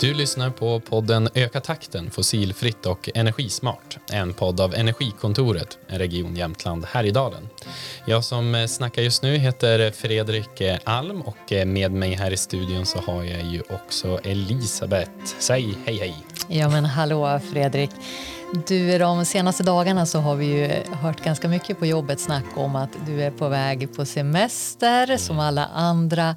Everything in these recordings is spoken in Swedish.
Du lyssnar på podden Öka takten fossilfritt och energismart. En podd av Energikontoret, Region Jämtland Härjedalen. Jag som snackar just nu heter Fredrik Alm och med mig här i studion så har jag ju också Elisabeth. Säg hej hej. Ja men hallå Fredrik. Du, de senaste dagarna så har vi ju hört ganska mycket på jobbet snack om att du är på väg på semester som alla andra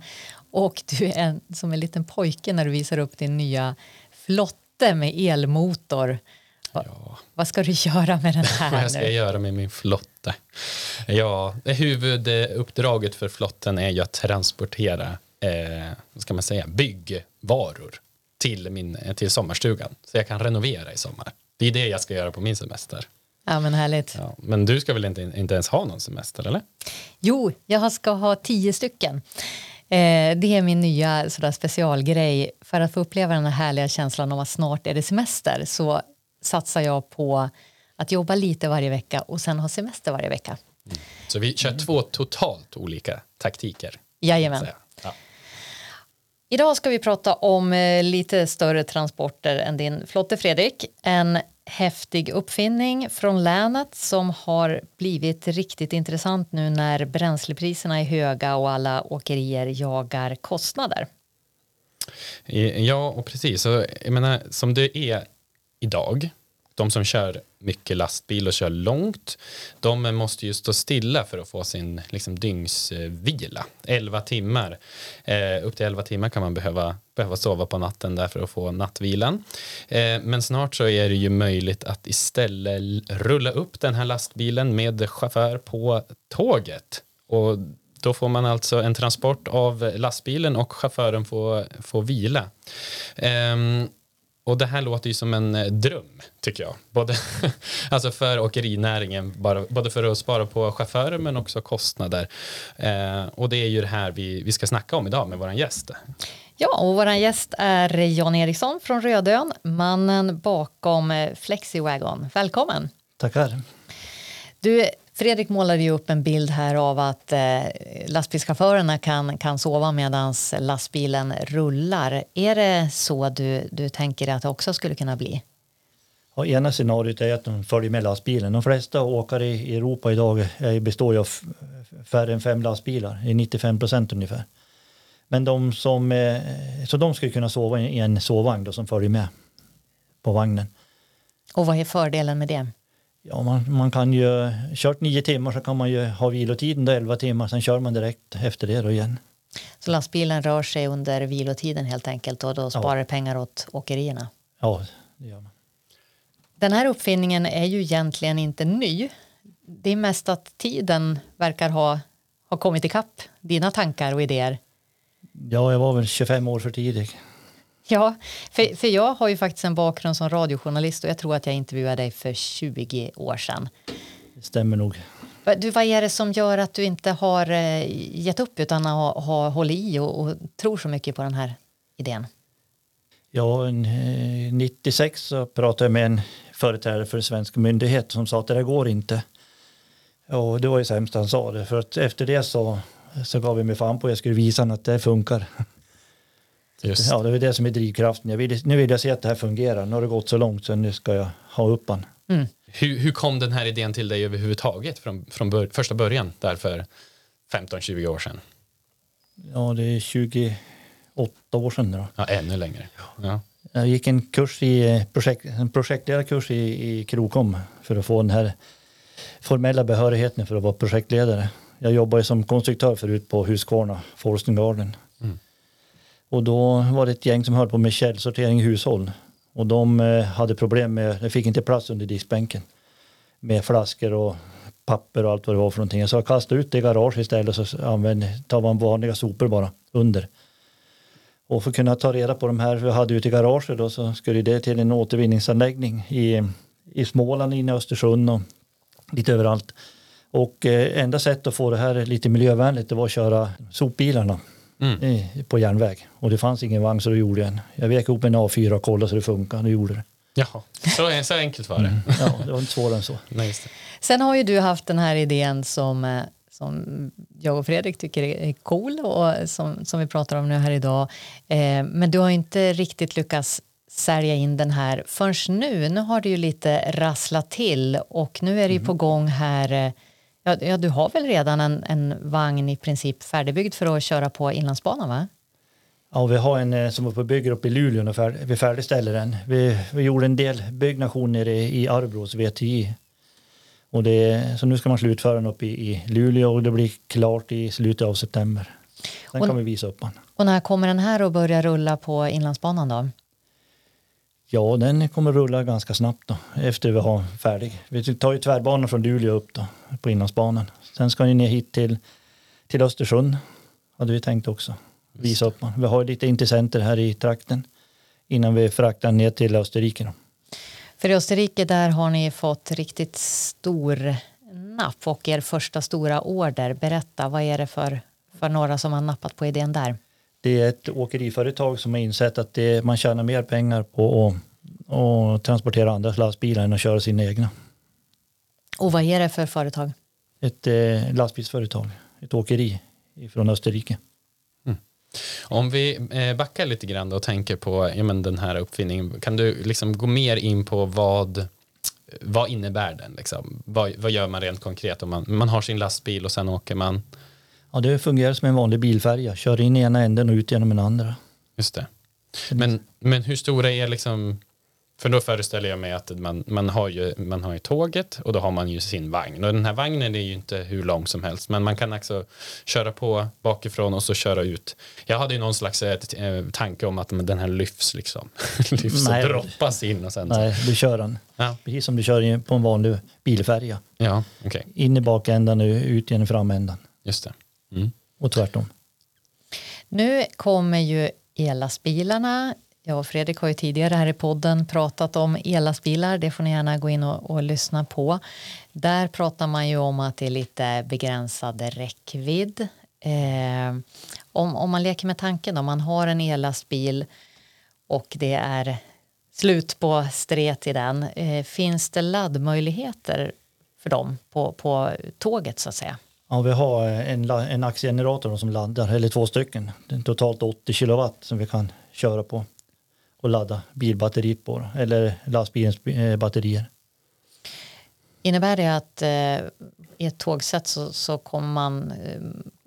och du är en, som en liten pojke när du visar upp din nya flotte med elmotor. Va, ja. Vad ska du göra med den här Vad ska jag göra med min flotte? Ja, huvuduppdraget för flotten är ju att transportera eh, vad ska man säga, byggvaror till, min, till sommarstugan så jag kan renovera i sommar. Det är det jag ska göra på min semester. Ja, men härligt. Ja, men du ska väl inte, inte ens ha någon semester, eller? Jo, jag ska ha tio stycken. Eh, det är min nya sådär, specialgrej. För att få uppleva den här härliga känslan om att snart är det semester så satsar jag på att jobba lite varje vecka och sen ha semester varje vecka. Mm. Så vi kör två totalt olika taktiker? Jajamän. Ja. Idag ska vi prata om eh, lite större transporter än din flotte Fredrik. En häftig uppfinning från länet som har blivit riktigt intressant nu när bränslepriserna är höga och alla åkerier jagar kostnader. Ja, och precis. Så, jag menar, som det är idag de som kör mycket lastbil och kör långt, de måste ju stå stilla för att få sin liksom, dygnsvila. 11 timmar, eh, upp till 11 timmar kan man behöva, behöva sova på natten där för att få nattvilan. Eh, men snart så är det ju möjligt att istället rulla upp den här lastbilen med chaufför på tåget. Och då får man alltså en transport av lastbilen och chauffören får, får vila. Um, och det här låter ju som en eh, dröm, tycker jag. Både alltså för åkerinäringen, bara, både för att spara på chaufförer men också kostnader. Eh, och det är ju det här vi, vi ska snacka om idag med vår gäst. Ja, och vår gäst är Jan Eriksson från Rödön, mannen bakom eh, Flexiwagon. Välkommen! Tackar! Du, Fredrik målade ju upp en bild här av att eh, lastbilschaufförerna kan, kan sova medan lastbilen rullar. Är det så du, du tänker att det också skulle kunna bli? Ja, ena scenariot är att de följer med lastbilen. De flesta åkare i Europa idag består av färre än fem lastbilar, i 95 procent ungefär. Men de som, eh, så de skulle kunna sova i en sovvagn då, som följer med på vagnen. Och vad är fördelen med det? Ja, man, man kan ju, kört nio timmar så kan man ju ha vilotiden då elva timmar, sen kör man direkt efter det då igen. Så lastbilen rör sig under vilotiden helt enkelt och då sparar ja. pengar åt åkerierna? Ja, det gör man. Den här uppfinningen är ju egentligen inte ny. Det är mest att tiden verkar ha, ha kommit ikapp dina tankar och idéer. Ja, jag var väl 25 år för tidig. Ja, för, för jag har ju faktiskt en bakgrund som radiojournalist och jag tror att jag intervjuade dig för 20 år sedan. Det stämmer nog. Du, vad är det som gör att du inte har eh, gett upp utan har, har hållit i och, och tror så mycket på den här idén? Ja, 96 så pratade jag med en företrädare för en svensk myndighet som sa att det där går inte. Och det var ju sämst han sa det, för att efter det så, så gav vi mig fan på att jag skulle visa att det funkar. Just. Ja, det är det som är drivkraften. Jag vill, nu vill jag se att det här fungerar. Nu har det gått så långt så nu ska jag ha upp den. Mm. Hur, hur, kom den här idén till dig överhuvudtaget från, från bör, första början där för 15-20 år sedan? Ja, det är 28 år sedan då. Ja, ännu längre. Ja. Jag gick en kurs i projekt, en projektledarkurs i, i Krokom för att få den här formella behörigheten för att vara projektledare. Jag jobbade som konstruktör förut på Husqvarna, Forsten Garden. Och då var det ett gäng som höll på med källsortering i hushåll. Och de eh, hade problem med, det fick inte plats under diskbänken. Med flaskor och papper och allt vad det var för någonting. Så jag kastade ut det i garaget istället så använde, tar man vanliga sopor bara under. Och för att kunna ta reda på de här vi hade ute i garaget då så skulle det till en återvinningsanläggning i, i Småland, inne i Östersund och lite överallt. Och eh, enda sättet att få det här lite miljövänligt det var att köra sopbilarna mm. på järnväg. Och det fanns ingen vagn så då gjorde jag en. Jag vek ihop en A4 och kollade så det funkade. Det gjorde det. Jaha, så, så enkelt var det. Mm. Ja, det var inte svårare än så. Nej, Sen har ju du haft den här idén som, eh, som jag och Fredrik tycker är cool och som, som vi pratar om nu här idag. Eh, men du har inte riktigt lyckats sälja in den här förrän nu. Nu har det ju lite rasslat till och nu är det ju på gång här. Ja, ja, du har väl redan en, en vagn i princip färdigbyggd för att köra på Inlandsbanan va? Ja, vi har en eh, som var på bygger uppe i Luleå och färd, vi färdigställer den. Vi, vi gjorde en del byggnation nere i Arbros VTI. Och det, så nu ska man slutföra den uppe i, i Luleå och det blir klart i slutet av september. Sen Och- kan vi visa upp den. Och när kommer den här att börja rulla på Inlandsbanan då? Ja, den kommer rulla ganska snabbt då, efter vi har färdig. Vi tar ju tvärbanan från Luleå upp då, på Inlandsbanan. Sen ska ni ner hit till, till Östersund, hade vi tänkt också. Visa upp den. Vi har lite intressenter här i trakten innan vi fraktar ner till Österrike. Då. För i Österrike där har ni fått riktigt stor napp och er första stora order. Berätta, vad är det för, för några som har nappat på idén där? Det är ett åkeriföretag som har insett att det, man tjänar mer pengar på att, att transportera andras lastbilar än att köra sina egna. Och vad är det för företag? Ett eh, lastbilsföretag, ett åkeri från Österrike. Om vi eh, backar lite grann då och tänker på ja, men den här uppfinningen, kan du liksom gå mer in på vad, vad innebär den? Liksom? Vad, vad gör man rent konkret? Om man, man har sin lastbil och sen åker man, Ja, det fungerar som en vanlig bilfärja, kör in i ena änden och ut genom den andra. just det. Men, men hur stora är liksom, för då föreställer jag mig att man, man, har ju, man har ju tåget och då har man ju sin vagn. Och den här vagnen är ju inte hur lång som helst, men man kan också köra på bakifrån och så köra ut. Jag hade ju någon slags eh, t- eh, tanke om att men den här lyfts liksom. lyfts Nej. och droppas in och sen. Nej, du kör den. Ja, Precis som du kör på en vanlig bilfärja. ja okej, In i bakändan och ut genom framändan. just det. Mm. Och tvärtom. Nu kommer ju ellastbilarna. Jag och Fredrik har ju tidigare här i podden pratat om ellastbilar. Det får ni gärna gå in och, och lyssna på. Där pratar man ju om att det är lite begränsad räckvidd. Eh, om, om man leker med tanken om man har en ellastbil och det är slut på stret i den. Eh, finns det laddmöjligheter för dem på, på tåget så att säga? Ja, vi har en, la- en axelgenerator som laddar, eller två stycken. Det är totalt 80 kilowatt som vi kan köra på och ladda bilbatteriet på, eller lastbilens eh, batterier. Innebär det att eh, i ett tågsätt så, så kommer man eh,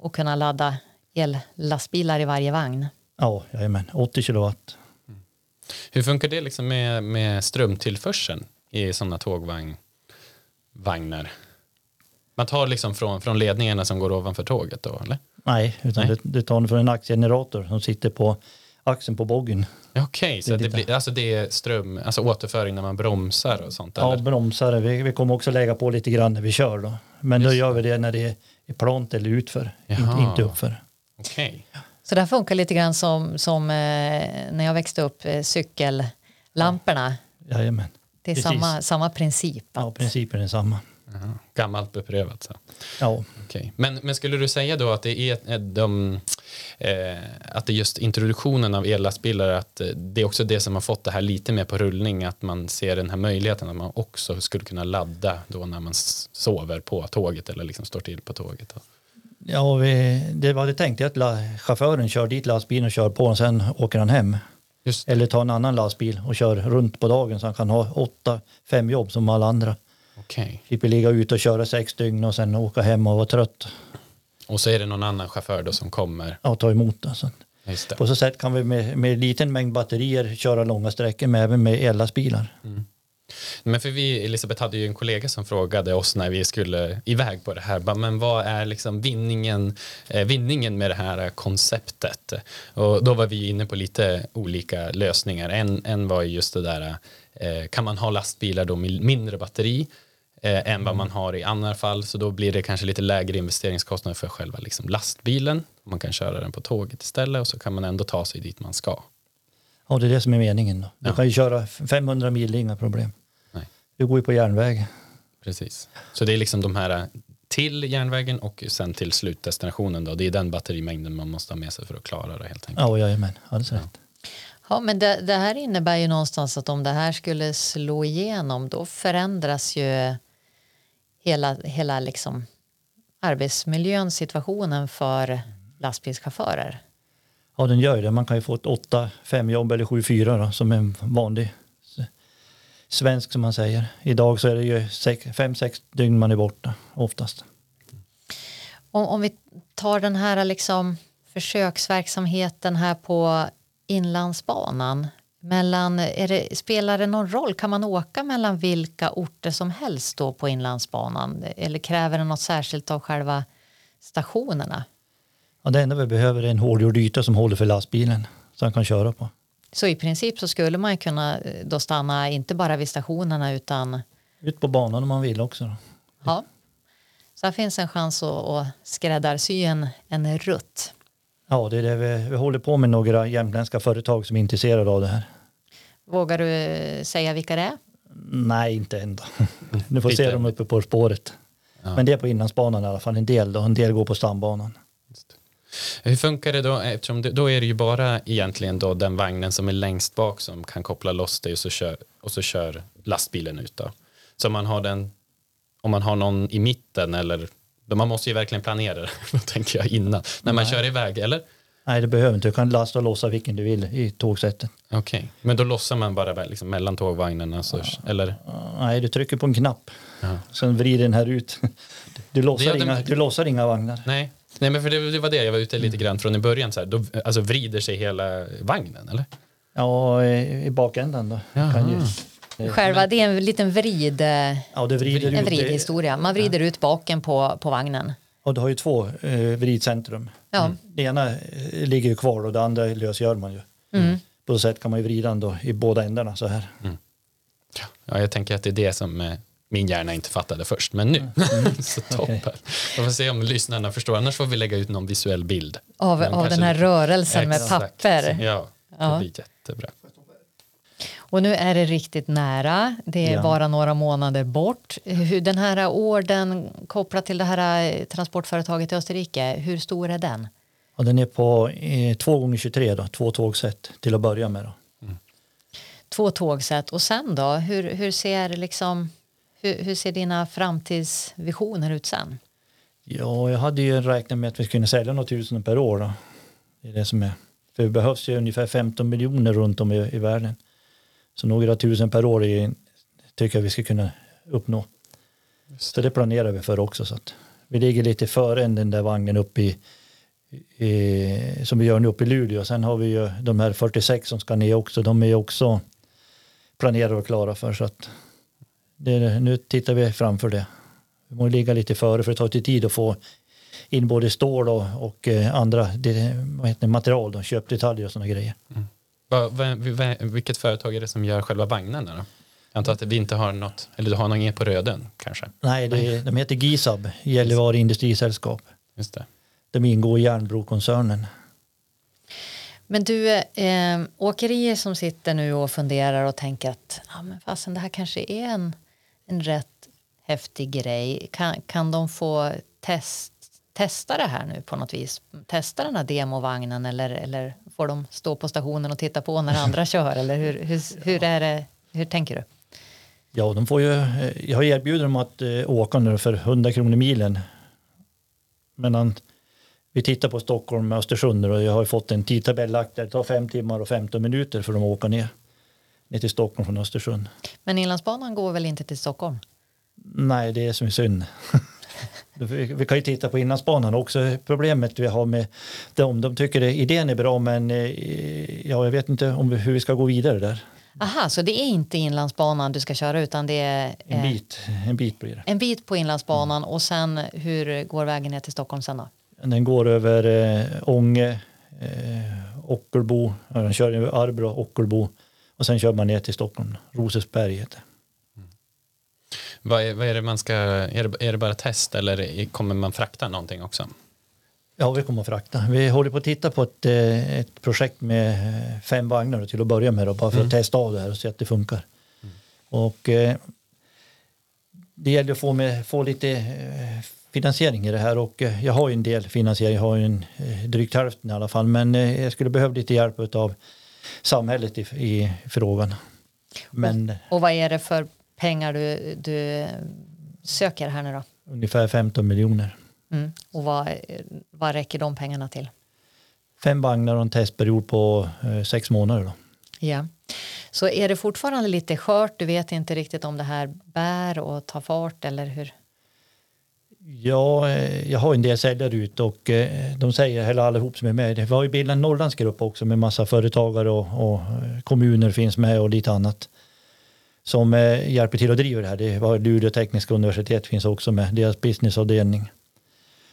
att kunna ladda ellastbilar i varje vagn? Ja, jajamän, 80 kilowatt. Hur funkar det liksom med, med strömtillförseln i sådana tågvagnar? Man tar liksom från, från ledningarna som går ovanför tåget då, eller? Nej, utan Nej. Det, det tar den från en axelgenerator som sitter på axeln på boggen. Ja, Okej, så Det blir, alltså det är ström, alltså återföring när man bromsar och sånt? Ja, eller? bromsar. Vi, vi kommer också lägga på lite grann när vi kör då. Men då Just gör vi det när det är plant eller utför, inte, Jaha. inte uppför. Okej. Så det här funkar lite grann som, som eh, när jag växte upp, eh, cykellamporna. Jajamän. Det är Precis. samma, samma princip. Ja, Att, principen är samma. Jaha. Gammalt beprövat. Så. Ja, Okej. Men, men skulle du säga då att det är eh, de, eh, att det just introduktionen av ellastbilar, att eh, det är också det som har fått det här lite mer på rullning, att man ser den här möjligheten att man också skulle kunna ladda då när man sover på tåget eller liksom står till på tåget. ja vi, det var det tänkt att chauffören kör dit lastbilen och kör på och sen åker han hem. Just Eller tar en annan lastbil och kör runt på dagen så han kan ha åtta, fem jobb som alla andra. Okej. Slipper ligga ute och köra sex dygn och sen åka hem och vara trött Och så är det någon annan chaufför då som kommer. och ta emot det. Så Just det. på så sätt kan vi med, med liten mängd batterier köra långa sträckor med även med ellastbilar. Men för vi, Elisabeth hade ju en kollega som frågade oss när vi skulle iväg på det här, men vad är liksom vinningen, eh, vinningen med det här konceptet? Och då var vi inne på lite olika lösningar. En, en var ju just det där, kan man ha lastbilar då med mindre batteri eh, än vad man har i andra fall, så då blir det kanske lite lägre investeringskostnader för själva liksom lastbilen. Man kan köra den på tåget istället och så kan man ändå ta sig dit man ska. Ja, det är det som är meningen. Då. Du Ja. kan ju köra 500 mil, inga problem. Nej. Du går ju på järnväg. Precis. Så det är liksom de här eh, till järnvägen och sen till slutdestinationen då. Det är den batterimängden man måste ha med sig för att klara det helt enkelt. Ja, jajamän, alldeles rätt. ja, men det, det här innebär ju någonstans att om det här skulle slå igenom då förändras ju hela, hela liksom arbetsmiljön, situationen för lastbilschaufförer? Ja, den gör ju det. Man kan ju få ett 8-5 jobb eller 7-4 då, som en vanlig svensk som man säger. Idag så är det ju 5-6 dygn man är borta oftast. Om, om vi tar den här liksom försöksverksamheten här på Inlandsbanan. Mellan, är det, spelar det någon roll? Kan man åka mellan vilka orter som helst då på Inlandsbanan? Eller kräver det något särskilt av själva stationerna? Ja, det enda vi behöver är en hårdgjord yta som håller för lastbilen så han kan köra på. Så i princip så skulle man kunna eh, då stanna inte bara vid stationerna utan Ut på banan om man vill också. Då. ja. Så här finns en chans att, att skräddarsy en, en rutt. Ja, det är det vi, vi håller på med några jämtländska företag som är intresserade av det här. Vågar du eh, säga vilka det är? Nej, inte än då. Du får se dem uppe på spåret. Ja. Men det är på inlandsbanan i alla fall. En del då. En del går på stambanan. Hur funkar det då? Eftersom det, då är det ju bara egentligen då den vagnen som är längst bak som kan koppla loss det och så kör, och så kör lastbilen ut. Då. Så om man har den, om man har någon i mitten eller man måste ju verkligen planera det, tänker jag innan. När man kör iväg, eller? Nej, det behöver inte. Du kan lasta och lossa vilken du vill i tågsättet. Okej, men då lossar man bara liksom mellan tågvagnarna, så, eller? Nej, du trycker på en knapp. Ja. Sen vrider den här ut. Du lossar, Det inga, du lossar inga vagnar. Nej. Nej, men för det, det var det jag var ute lite grann från i början. Så här, då, alltså vrider sig hela vagnen, eller? Ja, i, i bakändan då. Jaha. Kan ju, Själva, det är en liten vrid, eh, ja, det vrider en vridhistoria. Man vrider ut baken på, på vagnen. Och du har ju två eh, vridcentrum. Ja. Det ena eh, ligger ju kvar och det andra lösgör man ju. Mm. På så sätt kan man ju vrida den då i båda ändarna så här. Ja, jag tänker att det är det som eh, min hjärna inte fattade först, men nu. så toppen. Jag får se om lyssnarna förstår, annars får vi lägga ut någon visuell bild. Av, av den här rörelsen med Exakt. papper. Ja, det Ja. blir jättebra. Och nu är det riktigt nära. Det är Ja. bara några månader bort. Hur den här orden kopplat till det här eh, transportföretaget i Österrike, hur stor är den? Och den är på eh, 2 gånger 23 då, två tågsätt till att börja med. Då. Två tågsätt. Och sen då? Hur, hur, ser, liksom, hur, hur ser dina framtidsvisioner ut sen? Ja, jag hade ju räknat med att vi skulle sälja några tusen per år. Då. Det är det som är. För det behövs ju ungefär 15 miljoner runt om i, i världen. Så några tusen per år är, tycker jag vi ska kunna uppnå. Så det planerar vi för också. Så att vi ligger lite före den där vagnen uppe i, i, som vi gör nu uppe i Luleå. Sen har vi ju de här 46 som ska ner också. De är också planerade och klara för. Så att det, nu tittar vi framför det. Vi måste ligga lite före för det tar lite tid att få in både stål och, och eh, andra det, vad heter det, material, då, köpdetaljer och sådana grejer. Vilket företag är det som gör själva vagnarna då? Jag antar att vi inte har något, eller du har någon er på Röden kanske? Nej, det, de heter GISAB, Gällivare Industrisällskap. Just det. De ingår i Järnbrokoncernen. Men du, eh, åkerier som sitter nu och funderar och tänker att ja, men fasen, det här kanske är en, en rätt häftig grej. Kan, kan de få test, testa det här nu på något vis? Testa den här demovagnen eller, eller får de stå på stationen och titta på när andra kör? Eller hur, hur, hur, är det, hur tänker du? Ja, de får ju, eh, jag har erbjudit dem att eh, åka nu för 100 kronor milen. Men han, vi tittar på Stockholm och Östersund och jag har fått en tidtabell lagt där. Det tar fem timmar och 15 minuter för dem att åka ner. Ner till Stockholm från Östersund. Men Inlandsbanan går väl inte till Stockholm? Nej, det är som är synd. vi, vi kan ju titta på Inlandsbanan också. Problemet vi har med dem, de tycker att idén är bra men eh, ja, jag vet inte om vi, hur vi ska gå vidare där. Aha, så det är inte Inlandsbanan du ska köra utan det är En eh, bit, en bit blir det. en bit på Inlandsbanan och sen hur går vägen ner till Stockholm sen då? Den går över eh, Ånge, eh, Ockelbo, den kör över Arbro, Ockelbo och sen kör man ner till Stockholm, Rosersberg heter det. Vad är, vad är det man ska, är det, är det bara test eller kommer man frakta någonting också? Ja, vi kommer att frakta. Vi håller på att titta på ett, eh, ett projekt med eh, fem vagnar till att börja med, då, bara för att testa av det här och se att det funkar. Och eh, det gäller att få, med, få lite eh, finansiering i det här och eh, jag har ju en del finansiering, jag har ju en drygt hälften i alla fall, men jag skulle behöva lite hjälp av samhället i, i frågan. Men Och vad är det för pengar du, du söker här nu då? ungefär 15 miljoner. Mm. Och vad, vad räcker de pengarna till? Fem vagnar och en testperiod på eh, sex månader. Då. Ja. Så är det fortfarande lite skört? Du vet inte riktigt om det här bär och tar fart eller hur? Ja, eh, jag har en del säljare ut och eh, de säger, eller allihop som är med, vi har ju bildat en Norrlandsgrupp också med massa företagare och, och eh, kommuner finns med och lite annat som hjälper till att driva det här. Det var Luleå tekniska universitet finns också med, deras businessavdelning.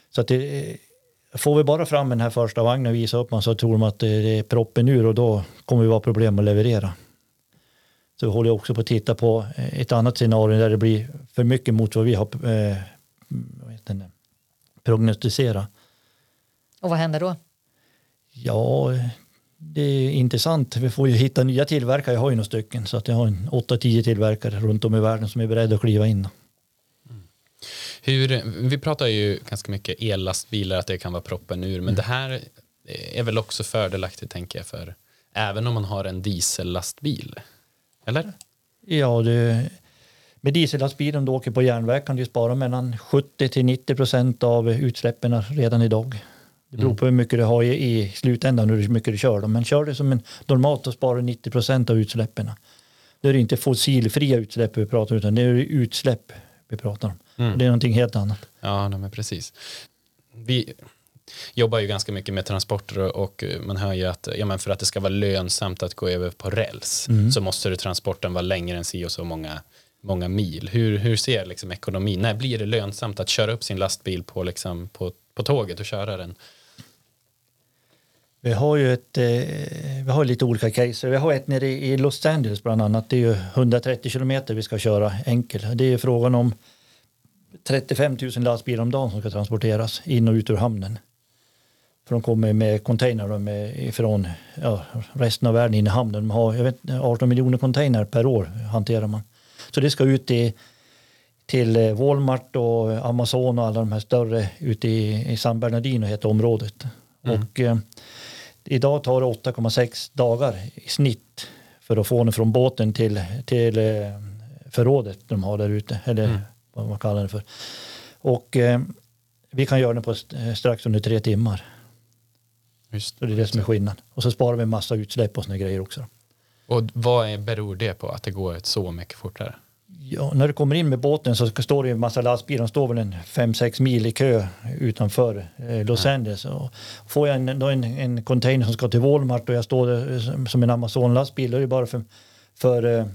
Så att det, får vi bara fram den här första vagnen och visa upp man så tror de att det är proppen ur och då kommer det vara problem att leverera. Så vi håller också på att titta på ett annat scenario där det blir för mycket mot vad vi har eh, vet prognostisera. Och vad händer då? Ja, det är intressant. Vi får ju hitta nya tillverkare. Jag har ju några stycken så att jag har en 8-10 tillverkare runt om i världen som är beredda att kliva in. Hur, vi pratar ju ganska mycket ellastbilar, att det kan vara proppen ur, men mm. det här är väl också fördelaktigt tänker jag för även om man har en diesellastbil? Eller? Ja, det, med diesellastbil om du åker på järnväg kan du spara mellan 70 till 90 procent av utsläppen redan idag. Det beror på hur mycket du har i, i slutändan, hur mycket du kör. Dem. Men kör det som en normalt och sparar 90 procent av utsläppen. Då är det inte fossilfria utsläpp vi pratar om utan det är utsläpp vi pratar om. Mm. det är någonting helt annat. Ja, men precis. Vi jobbar ju ganska mycket med transporter och man hör ju att ja, men för att det ska vara lönsamt att gå över på räls mm. så måste transporten vara längre än si och så många många mil. Hur, hur ser liksom ekonomin? När blir det lönsamt att köra upp sin lastbil på, liksom, på, på tåget och köra den? Vi har ju ett, eh, vi har lite olika case. Vi har ett nere i Los Angeles bland annat. Det är ju 130 kilometer vi ska köra enkel. Det är frågan om 35 000 lastbilar om dagen som ska transporteras in och ut ur hamnen. För de kommer med container med, från ja, resten av världen in i hamnen. De har jag vet, 18 miljoner container per år hanterar man. Så det ska ut i, till eh, Walmart och Amazon och alla de här större ute i, i San Bernardino heter området. Mm. Och eh, idag tar det 8,6 dagar i snitt för att få den från båten till, till eh, förrådet de har där ute. Eller mm. vad man kallar det för. Och eh, vi kan göra det på strax under tre timmar. Just. Så det är det som är skillnaden. Och så sparar vi en massa utsläpp och såna grejer också. Och vad är, beror det på att det går så mycket fortare? Ja, när du kommer in med båten så står det en massa lastbilar. De står väl en 5-6 mil i kö utanför eh, Los Angeles. Och får jag en, en, en, container som ska till Walmart och jag står där som en Amazon-lastbil, då är det bara för, för eh,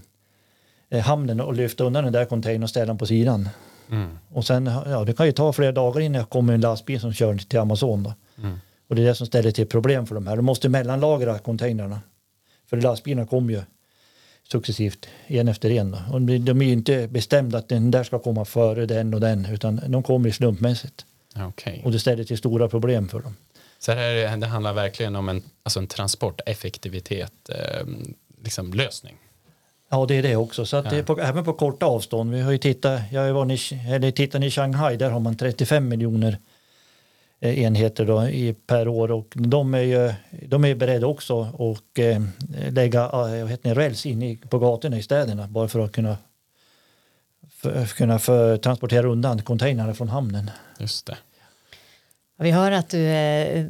eh, hamnen att lyfta undan den där containern och ställa den på sidan. Mm. Och sen, ja, det kan ju ta flera dagar innan jag kommer en lastbil som kör till Amazon. Då. Mm. Och det är det som ställer till problem för de här. De måste mellanlagra containrarna. För lastbilarna kommer ju successivt en efter en. Och de är ju inte bestämda att den där ska komma före den och den utan de kommer slumpmässigt. Okay. Och det ställer till stora problem för dem. Så här, det handlar verkligen om en, alltså en transporteffektivitet, eh, liksom lösning. Ja, det är det också. Så ja. på, även på korta avstånd. Vi har ju tittat, jag har varit eller tittat i Shanghai, där har man 35 miljoner enheter då i, per år och de är ju de är beredda också att eh, lägga eh, vad räls in i, på gatorna i städerna bara för att kunna för, kunna för, transportera undan containrarna från hamnen. Just det. Vi hör att du eh,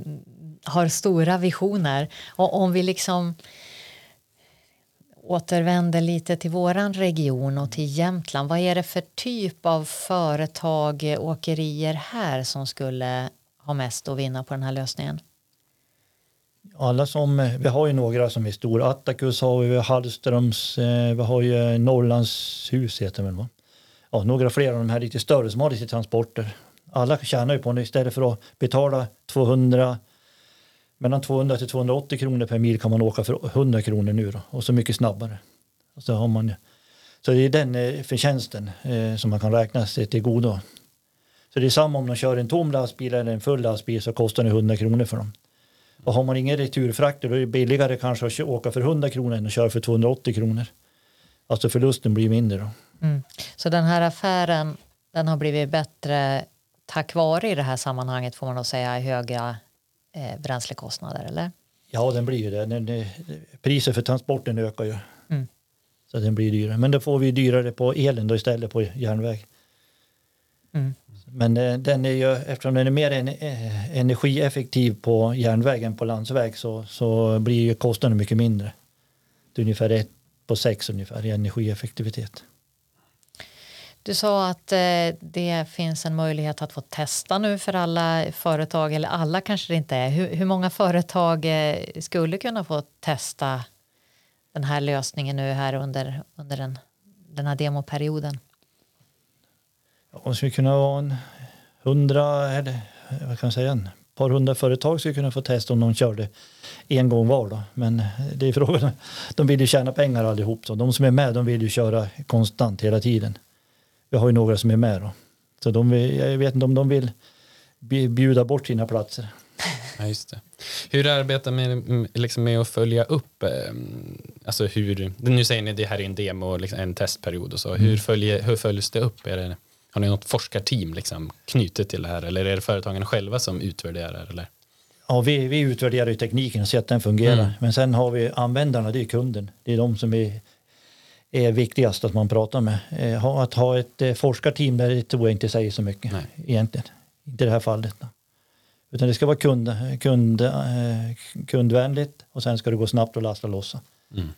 har stora visioner och om vi liksom återvänder lite till våran region och till Jämtland. Vad är det för typ av företag, åkerier här som skulle har mest att vinna på den här lösningen? Alla som, eh, vi har ju några som är stora. Attacus har vi, Hallströms, eh, vi har ju Norrlandshus heter det väl Ja, några fler av de här lite större som har lite transporter. Alla tjänar ju på det istället för att betala 200 mellan 200 till 280 kronor per mil kan man åka för 100 kronor nu då, och så mycket snabbare. Så, har man, så det är den eh, förtjänsten eh, som man kan räkna sig till godo. Så det är samma om de kör en tom lastbil eller en full lastbil så kostar det 100 kronor för dem. Och har man ingen returfrakter då är det billigare kanske att åka för 100 kronor än att köra för 280 kronor. Alltså förlusten blir mindre då. Mm. Så den här affären den har blivit bättre tack vare i det här sammanhanget får man nog säga höga eh, bränslekostnader eller? Ja den blir ju det. Den, den, priset för transporten ökar ju. Mm. Så den blir dyrare. Men då får vi dyrare på elen då istället på järnväg. Mm. Men eh, den är ju, eftersom den är mer eh, energieffektiv på järnvägen på landsväg så, så blir ju kostnaden mycket mindre. Det är ungefär ett på sex ungefär i energieffektivitet. Du sa att eh, det finns en möjlighet att få testa nu för alla företag, eller alla kanske det inte är. Hur, hur många företag skulle kunna få testa den här lösningen nu här under, under den, den här demoperioden? Det skulle kunna vara en hundra, eller vad kan jag säga, en par hundra företag skulle kunna få testa om de körde en gång var. Då. Men det är frågan, de vill ju tjäna pengar allihop. Så de som är med de vill ju köra konstant hela tiden. Vi har ju några som är med då. Så de, vill- jag vet inte om de vill bj- bjuda bort sina platser. Ja, just det. Hur arbetar med, liksom med att följa upp, eh, alltså hur, nu säger ni det här är en demo, liksom en testperiod och så, hur, följer, hur följs det upp? Är det, har ni något forskarteam liksom knutet till det här eller är det företagen själva som utvärderar? Eller? Ja, vi, vi utvärderar ju tekniken och ser att den fungerar. Mm. Men sen har vi användarna, det är kunden. Det är de som är, är viktigast att man pratar med. Eh, Att ha ett eh, forskarteam där det tror jag inte säger så mycket Nej. egentligen. Inte i det här fallet. Utan det ska vara kund, kund, eh, kundvänligt och sen ska det gå snabbt att lasta och lossa. Mm.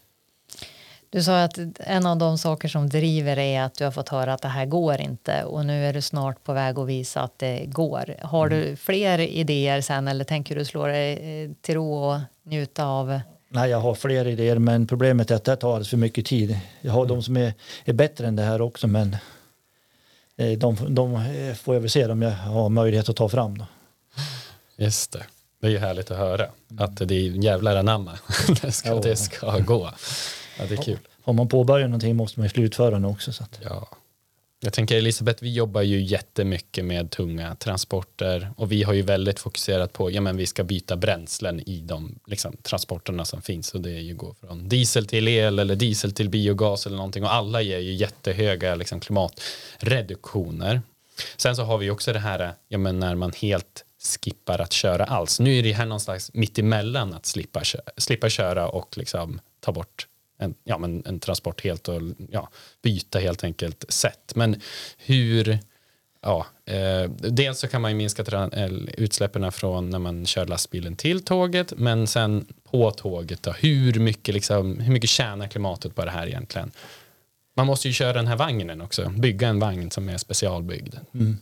Du sa att en av de saker som driver är att du har fått höra att det här går inte och nu är du snart på väg att visa att det går. Har du fler idéer sen eller tänker du slå dig eh, till ro och njuta av Nej, jag har fler idéer men problemet är att det tar alldeles för mycket tid. Jag har de som är, är bättre än det här också men eh, de, de eh, får jag väl se om jag har möjlighet att ta fram. Då. Just det. Det är ju härligt att höra att det är jävlar anamma. det, ska, det ska gå. Ja, det är kul. Har man påbörjat någonting måste man ju slutföra det också. Så att, Ja. Jag tänker Elisabeth, vi jobbar ju jättemycket med tunga transporter och vi har ju väldigt fokuserat på, ja men vi ska byta bränslen i de liksom, transporterna som finns och det är ju gå från diesel till el eller diesel till biogas eller någonting och alla ger ju jättehöga liksom, klimatreduktioner. Sen så har vi också det här, ja men när man helt skippar att köra alls. Nu är det här någon slags mittemellan att slippa, slippa köra och liksom ta bort en, ja, men en transport helt och ja, byta helt enkelt sätt. Men hur, ja, eh, dels så kan man ju minska eh, utsläppen från när man kör lastbilen till tåget, men sen på tåget då, hur mycket, liksom, hur mycket tjänar klimatet på det här egentligen? Man måste ju köra den här vagnen också, bygga en vagn som är specialbyggd. Mm.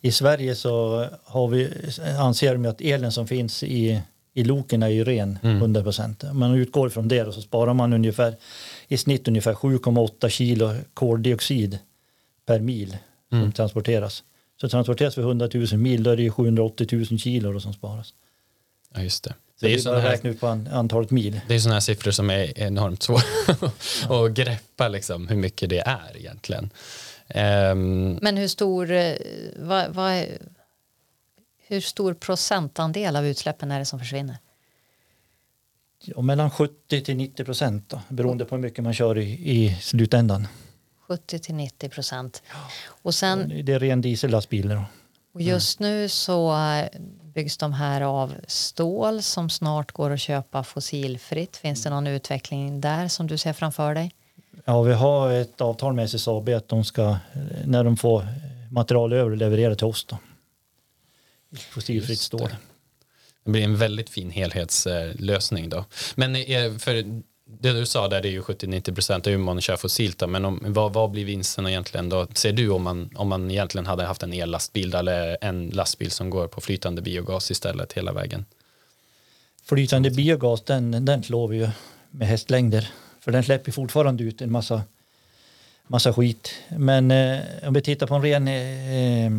I Sverige så har vi, anser de att elen som finns i, i loken är ju ren, Mm. 100 procent. Man utgår från det och så sparar man ungefär i snitt ungefär 7,8 kilo koldioxid per mil som Mm. transporteras. Så transporteras vi 100 000 mil då är det ju 780 000 kilo då som sparas. Ja, just det. Så Det är ju sådana här ut på an, antalet mil. Det är sådana här siffror som är enormt svåra att greppa liksom, hur mycket det är egentligen. Ehm, Men hur stor, eh, vad, vad, är- hur stor procentandel av utsläppen är det som försvinner? Och mellan 70 till 90 procent då, beroende på hur mycket man kör i, i slutändan. 70 till 90 procent. Och, sen, Det är ren diesellastbil. då. och just nu så eh, byggs de här av stål som snart går att köpa fossilfritt. Finns det någon utveckling där som du ser framför dig? Ja, vi har ett avtal med SSAB att de ska, eh, när de får material över, leverera till oss då. Fossilfritt stål. det. Det blir en väldigt fin helhetslösning då. Men eh, för det du sa där det är ju 70-90 procent hur man kör fossilt då, men om, vad, vad blir vinsten egentligen då? Ser du om man, om man egentligen hade haft en ellastbil eller en lastbil som går på flytande biogas istället hela vägen? Flytande biogas, den, den slår vi ju med hästlängder. För den släpper fortfarande ut en massa, massa skit. Men eh, om vi tittar på en ren eh,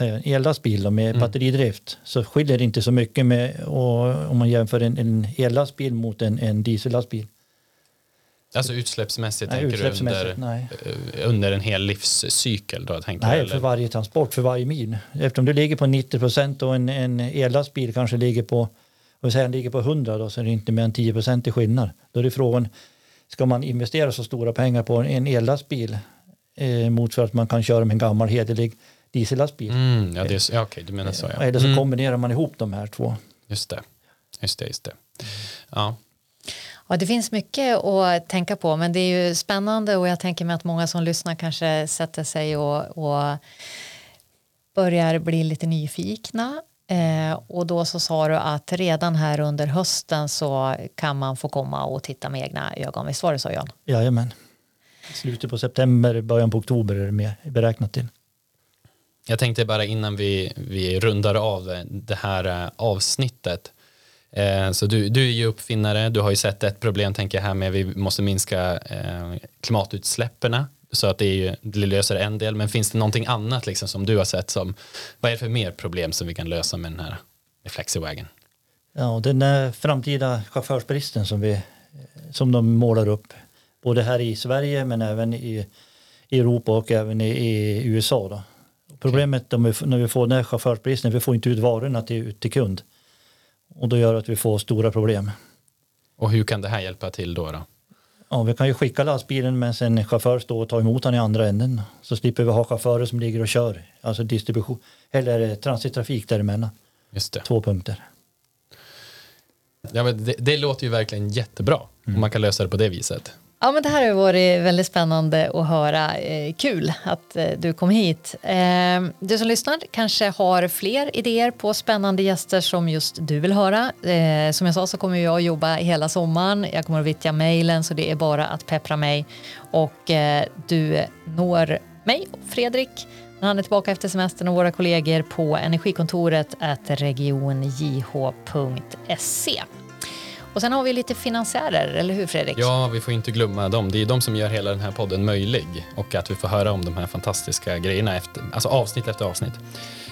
jag, ellastbil då, med Mm. batteridrift så skiljer det inte så mycket med och, om man jämför en, en ellastbil mot en, en diesellastbil. Alltså utsläppsmässigt Nej, tänker utsläppsmässigt, du under, nej. eh, under en hel livscykel då? Tänker Nej, du, för varje transport, för varje mil. Eftersom du ligger på 90 procent och en, en ellastbil kanske ligger på, vi säger ligger på 100 då, så är det inte mer än 10 procent i skillnad. Då är det frågan, ska man investera så stora pengar på en ellastbil eh, mot för att man kan köra med en gammal hederlig diesellastbil? Mm, ja, det är, så- ja, okej, du menar så ja. Eller så Mm, kombinerar man ihop de här två. just det. Just det, just det. Ja, Ja, det finns mycket att tänka på, men det är ju spännande och jag tänker mig att många som lyssnar kanske sätter sig och, och börjar bli lite nyfikna. Eh, och då så sa du att redan här under hösten så kan man få komma och titta med egna ögon. Visst var det så Jan? Jajamän. Slutet på september, början på oktober är det med, beräknat till. Jag tänkte bara innan vi, vi rundar av det här eh, avsnittet. Eh, så du, du är ju uppfinnare, du har ju sett ett problem tänker jag här med vi måste minska eh, klimatutsläppen så att det, är ju, det löser en del men finns det någonting annat liksom som du har sett som vad är det för mer problem som vi kan lösa med den här Flexiwagen? Ja, den där framtida chaufförsbristen som, vi, som de målar upp både här i Sverige men även i, i Europa och även i, i USA. Då. Problemet okay. när vi får den här chaufförsbristen, vi får inte ut varorna till, till kund. Och då gör det att vi får stora problem. Och hur kan det här hjälpa till då? då? Ja, vi kan ju skicka lastbilen men en chaufför står och tar emot den i andra änden. Så slipper vi ha chaufförer som ligger och kör. Alltså distribution eller transittrafik däremellan. Just det. Två punkter. Ja, det, det låter ju verkligen jättebra mm. om man kan lösa det på det viset. Ja, men det här har varit väldigt spännande att höra. Eh, kul att eh, du kom hit. Eh, du som lyssnar kanske har fler idéer på spännande gäster som just du vill höra. Eh, som jag sa så kommer jag jobba hela sommaren. Jag kommer att vittja mejlen så det är bara att peppra mig. Och eh, du når mig, Fredrik, när han är tillbaka efter semestern och våra kollegor på energikontoret regionjh.se. Och sen har vi lite finansiärer, eller hur Fredrik? Ja, vi får inte glömma dem. Det är de som gör hela den här podden möjlig och att vi får höra om de här fantastiska grejerna, efter, alltså avsnitt efter avsnitt.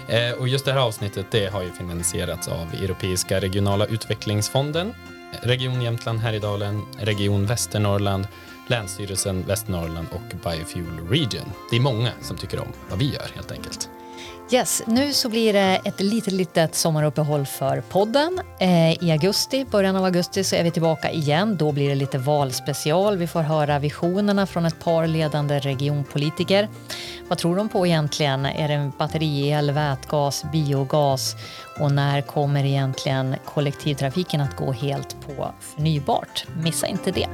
Eh, och just det här avsnittet det har ju finansierats av Europeiska regionala utvecklingsfonden, Region Jämtland Härjedalen, Region Västernorrland, Länsstyrelsen Västernorrland och Biofuel Region. Det är många som tycker om vad vi gör helt enkelt. Yes, nu så blir det ett litet, litet sommaruppehåll för podden. Eh, I augusti, början av augusti, så är vi tillbaka igen. Då blir det lite valspecial. Vi får höra visionerna från ett par ledande regionpolitiker. Vad tror de på egentligen? Är det batteriel, vätgas, biogas? Och när kommer egentligen kollektivtrafiken att gå helt på förnybart? Missa inte det.